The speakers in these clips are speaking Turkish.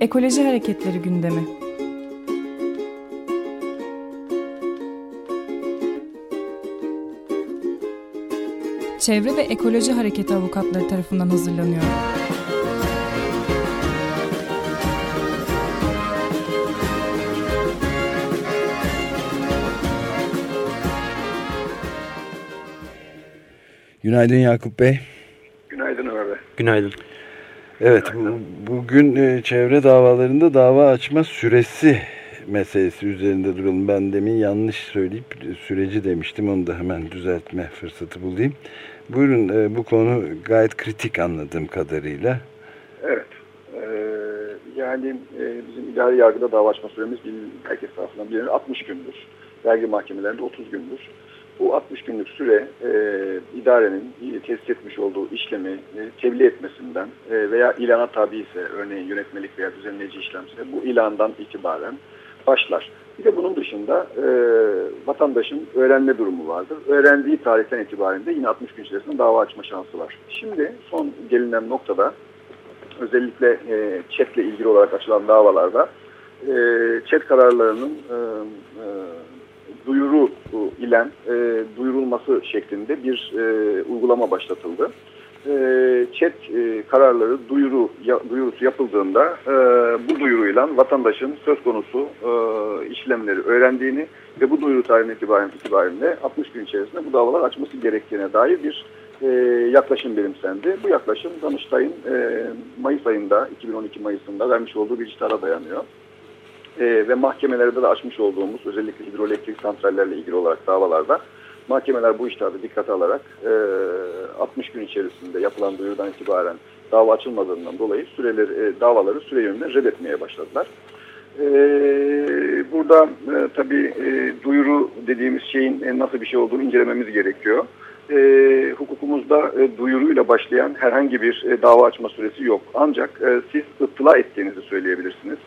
Ekoloji Hareketleri gündemi. Çevre ve Ekoloji Hareketi avukatları tarafından hazırlanıyor. Günaydın Yakup Bey. Günaydın Ömer Bey. Günaydın. Evet, bu, bugün e, çevre davalarında dava açma süresi meselesi üzerinde duralım. Ben demin yanlış söyleyip süreci demiştim. Onu da hemen düzeltme fırsatı bulayım. Buyurun, e, bu konu gayet kritik anladığım kadarıyla. Evet. Ee, yani e, bizim idari yargıda dava açma süremiz herkes tarafından bilinir 60 gündür. Vergi mahkemelerinde 30 gündür. Bu 60 günlük süre e, idarenin tesis etmiş olduğu işlemi e, tebliğ etmesinden e, veya ilana tabi ise örneğin yönetmelik veya düzenleyici işlemse bu ilandan itibaren başlar. Bir de bunun dışında e, vatandaşın öğrenme durumu vardır. Öğrendiği tarihten itibaren de yine 60 gün içerisinde dava açma şansı var. Şimdi son gelinen noktada özellikle e, ÇED'le ilgili olarak açılan davalarda e, ÇED kararlarının e, e, duyuru ile e, duyurulması şeklinde bir e, uygulama başlatıldı. E, chat e, kararları duyuru ya, duyurusu yapıldığında e, bu duyuruyla vatandaşın söz konusu e, işlemleri öğrendiğini ve bu duyuru tarihine itibaren itibariyle 60 gün içerisinde bu davalar açması gerektiğine dair bir e, yaklaşım benimsendi. Bu yaklaşım Danıştay'ın e, Mayıs ayında 2012 Mayıs'ında vermiş olduğu bir iştara dayanıyor e, ve mahkemelerde de açmış olduğumuz özellikle hidroelektrik santrallerle ilgili olarak davalarda mahkemeler bu iştahatı dikkate alarak e, 60 gün içerisinde yapılan duyurudan itibaren dava açılmadığından dolayı süreleri, e, davaları süre yönünden reddetmeye başladılar. E, burada e, tabii e, duyuru dediğimiz şeyin e, nasıl bir şey olduğunu incelememiz gerekiyor. E, hukukumuzda e, duyuruyla başlayan herhangi bir e, dava açma süresi yok. Ancak e, siz ıttıla ettiğinizi söyleyebilirsiniz.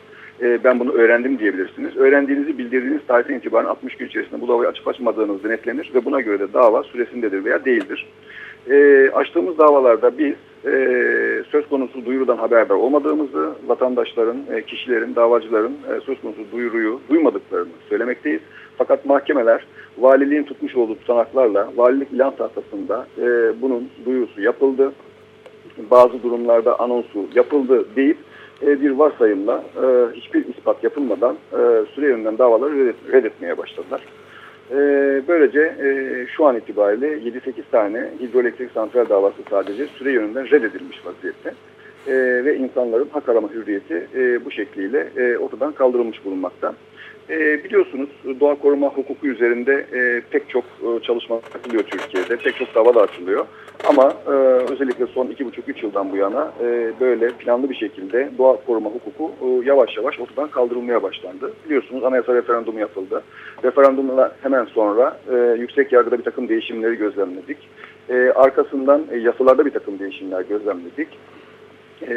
E, ben bunu öğrendim diyebilirsiniz. Öğrendiğinizi bildirdiğiniz tarihten itibaren 60 gün içerisinde bu davayı açıp açmadığınız denetlenir ve buna göre de dava süresindedir veya değildir. E, açtığımız davalarda biz e, söz konusu duyurudan haberdar olmadığımızı, vatandaşların, e, kişilerin, davacıların e, söz konusu duyuruyu duymadıklarını söylemekteyiz. Fakat mahkemeler valiliğin tutmuş olduğu tutanaklarla valilik ilan tahtasında e, bunun duyurusu yapıldı. Bazı durumlarda anonsu yapıldı deyip e, bir varsayımla e, hiçbir ispat yapılmadan e, süre yönünden davaları reddetmeye başladılar. Böylece şu an itibariyle 7-8 tane hidroelektrik santral davası sadece süre yönünden reddedilmiş vaziyette. Ve insanların hak arama hürriyeti bu şekliyle ortadan kaldırılmış bulunmakta. Biliyorsunuz doğa koruma hukuku üzerinde pek çok çalışma yapılıyor Türkiye'de. Pek çok dava da açılıyor. Ama e, özellikle son iki buçuk üç yıldan bu yana e, böyle planlı bir şekilde doğa koruma hukuku e, yavaş yavaş ortadan kaldırılmaya başlandı. Biliyorsunuz anayasa referandumu yapıldı. Referandumla hemen sonra e, yüksek yargıda bir takım değişimleri gözlemledik. E, arkasından e, yasalarda bir takım değişimler gözlemledik. E,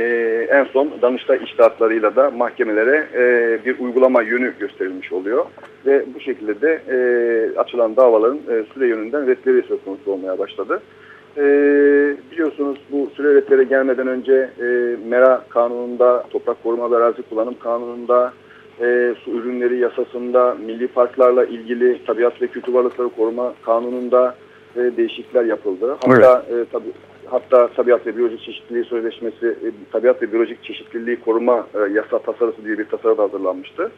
en son Danıştay iştahatlarıyla da mahkemelere e, bir uygulama yönü gösterilmiş oluyor. Ve bu şekilde de e, açılan davaların e, süre yönünden redleri söz konusu olmaya başladı. E, biliyorsunuz bu süre gelmeden önce e, MERA kanununda, toprak koruma ve arazi kullanım kanununda, e, su ürünleri yasasında, milli parklarla ilgili tabiat ve kültür varlıkları koruma kanununda e, değişiklikler yapıldı. Hatta evet. e, tabi, hatta tabiat ve biyolojik çeşitliliği sözleşmesi, e, tabiat ve biyolojik çeşitliliği koruma e, yasa tasarısı diye bir tasarı da hazırlanmıştı.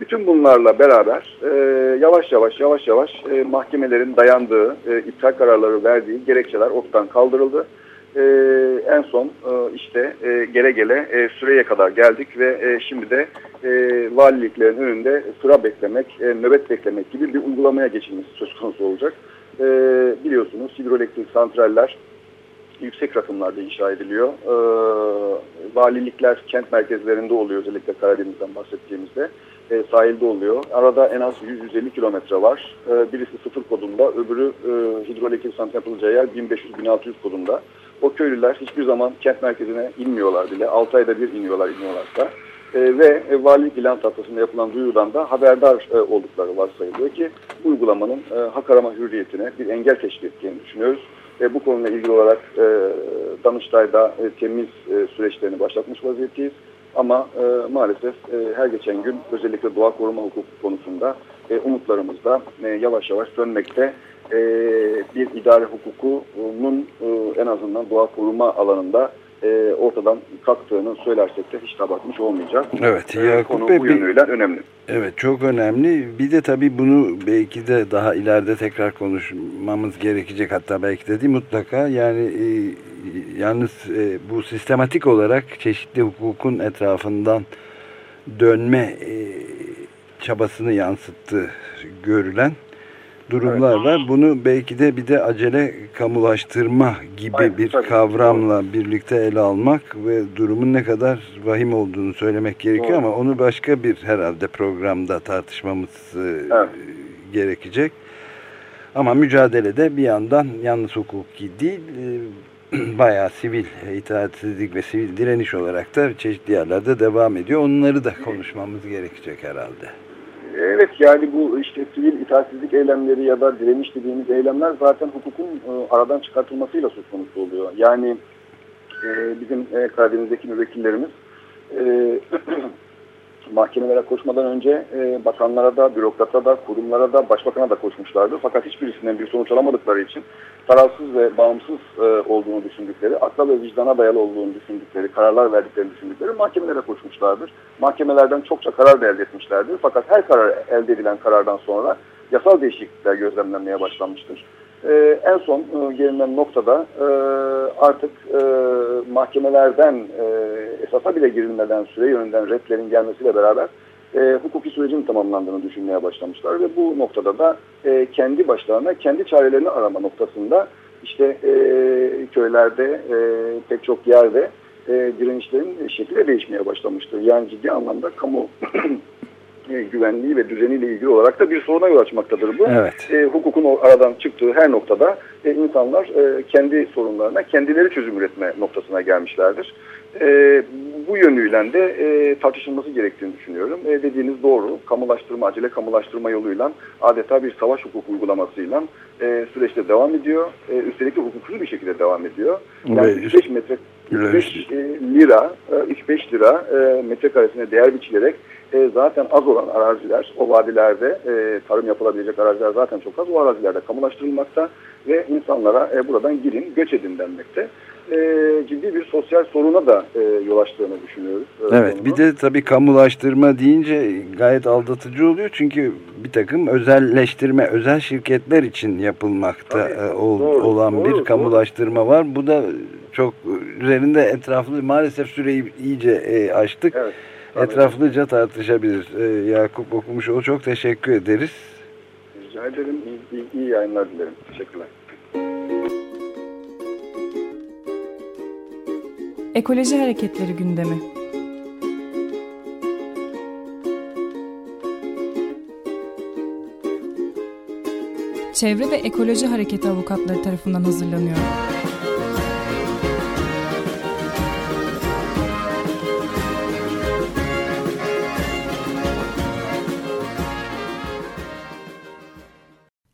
Bütün bunlarla beraber e, yavaş yavaş yavaş yavaş e, mahkemelerin dayandığı, e, iptal kararları verdiği gerekçeler ortadan kaldırıldı. E, en son e, işte e, gele gele e, süreye kadar geldik ve e, şimdi de e, valiliklerin önünde sıra beklemek, e, nöbet beklemek gibi bir uygulamaya geçilmesi söz konusu olacak. E, biliyorsunuz hidroelektrik santraller yüksek rakımlarda inşa ediliyor. E, valilikler kent merkezlerinde oluyor özellikle Karadeniz'den bahsettiğimizde e, sahilde oluyor. Arada en az 100-150 kilometre var. E, birisi sıfır kodunda, öbürü e, hidroelektrik santral yer 1500-1600 kodunda. O köylüler hiçbir zaman kent merkezine inmiyorlar bile. 6 ayda bir iniyorlar iniyorlarsa. E, ve e, valilik ilan tahtasında yapılan duyurudan da haberdar e, oldukları varsayılıyor ki uygulamanın e, hak arama hürriyetine bir engel teşkil ettiğini düşünüyoruz. E, bu konuyla ilgili olarak e, Danıştay'da e, temiz e, süreçlerini başlatmış vaziyetteyiz Ama e, maalesef e, her geçen gün özellikle doğa koruma hukuku konusunda e, umutlarımız e, yavaş yavaş sönmekte. E, bir idare hukukunun e, en azından doğa koruma alanında e, ortadan kalktığını söylersek de hiç abartmış olmayacak. Evet, e, Yakup konu Bey, bu yönüyle önemli. Evet, çok önemli. Bir de tabii bunu belki de daha ileride tekrar konuşmamız gerekecek. Hatta belki de değil mutlaka. Yani e, yalnız e, bu sistematik olarak çeşitli hukukun etrafından dönme e, çabasını yansıttı görülen durumlar evet. var. Bunu belki de bir de acele kamulaştırma gibi Aynen, bir tabii. kavramla birlikte ele almak ve durumun ne kadar vahim olduğunu söylemek gerekiyor Doğru. ama onu başka bir herhalde programda tartışmamız e, evet. gerekecek. Ama mücadelede bir yandan yalnız hukuki değil e, bayağı sivil itaatsizlik ve sivil direniş olarak da çeşitli yerlerde devam ediyor. Onları da konuşmamız gerekecek herhalde. Yani bu işte sivil itaatsizlik eylemleri ya da direniş dediğimiz eylemler zaten hukukun e, aradan çıkartılmasıyla söz konusu oluyor. Yani e, bizim e, Karadeniz'deki müvekkillerimiz e, mahkemelere koşmadan önce e, bakanlara da, bürokrata da, kurumlara da, başbakana da koşmuşlardı. Fakat hiçbirisinden bir sonuç alamadıkları için tarafsız ve bağımsız e, olduğunu düşündükleri, akla ve vicdana dayalı olduğunu düşündükleri, kararlar verdiklerini düşündükleri mahkemelere koşmuşlardır. Mahkemelerden çokça karar da elde etmişlerdir. Fakat her karar elde edilen karardan sonra yasal değişiklikler gözlemlenmeye başlanmıştır. E, en son e, gelinen noktada e, artık e, mahkemelerden e, esasa bile girilmeden süre yönünden redlerin gelmesiyle beraber e, hukuki sürecin tamamlandığını düşünmeye başlamışlar ve bu noktada da e, kendi başlarına kendi çarelerini arama noktasında işte e, köylerde e, pek çok yerde e, direnişlerin şekilde değişmeye başlamıştır. Yani ciddi anlamda kamu güvenliği ve düzeniyle ilgili olarak da bir soruna yol açmaktadır bu. Evet. E, hukukun aradan çıktığı her noktada e, insanlar e, kendi sorunlarına kendileri çözüm üretme noktasına gelmişlerdir. E, bu yönüyle de e, tartışılması gerektiğini düşünüyorum. E, dediğiniz doğru. Kamulaştırma, acele kamulaştırma yoluyla adeta bir savaş hukuk uygulamasıyla e, süreçte devam ediyor. E, üstelik de hukuksuz bir şekilde devam ediyor. Yani evet. 3-5 metre 3 e, lira, 3-5 e, lira e, metrekaresine değer biçilerek e, zaten az olan araziler, o vadilerde e, tarım yapılabilecek araziler zaten çok az. O arazilerde kamulaştırılmakta ve insanlara e, buradan girin, göç edin denmekte. E, ciddi bir sosyal soruna da e, yol açtığını düşünüyoruz. E, evet, sonunu. bir de tabii kamulaştırma deyince gayet aldatıcı oluyor. Çünkü bir takım özelleştirme, özel şirketler için yapılmakta e, ol, doğru, olan doğru, bir kamulaştırma doğru. var. Bu da çok üzerinde etraflı maalesef süreyi iyice e, açtık. Evet. Etraflıca tartışabiliriz. Ee, Yakup Okumuşoğlu çok teşekkür ederiz. Rica ederim. İyi, iyi, iyi yayınlar dilerim. Teşekkürler. Ekoloji Hareketleri gündemi. Çevre ve Ekoloji Hareketi avukatları tarafından hazırlanıyor.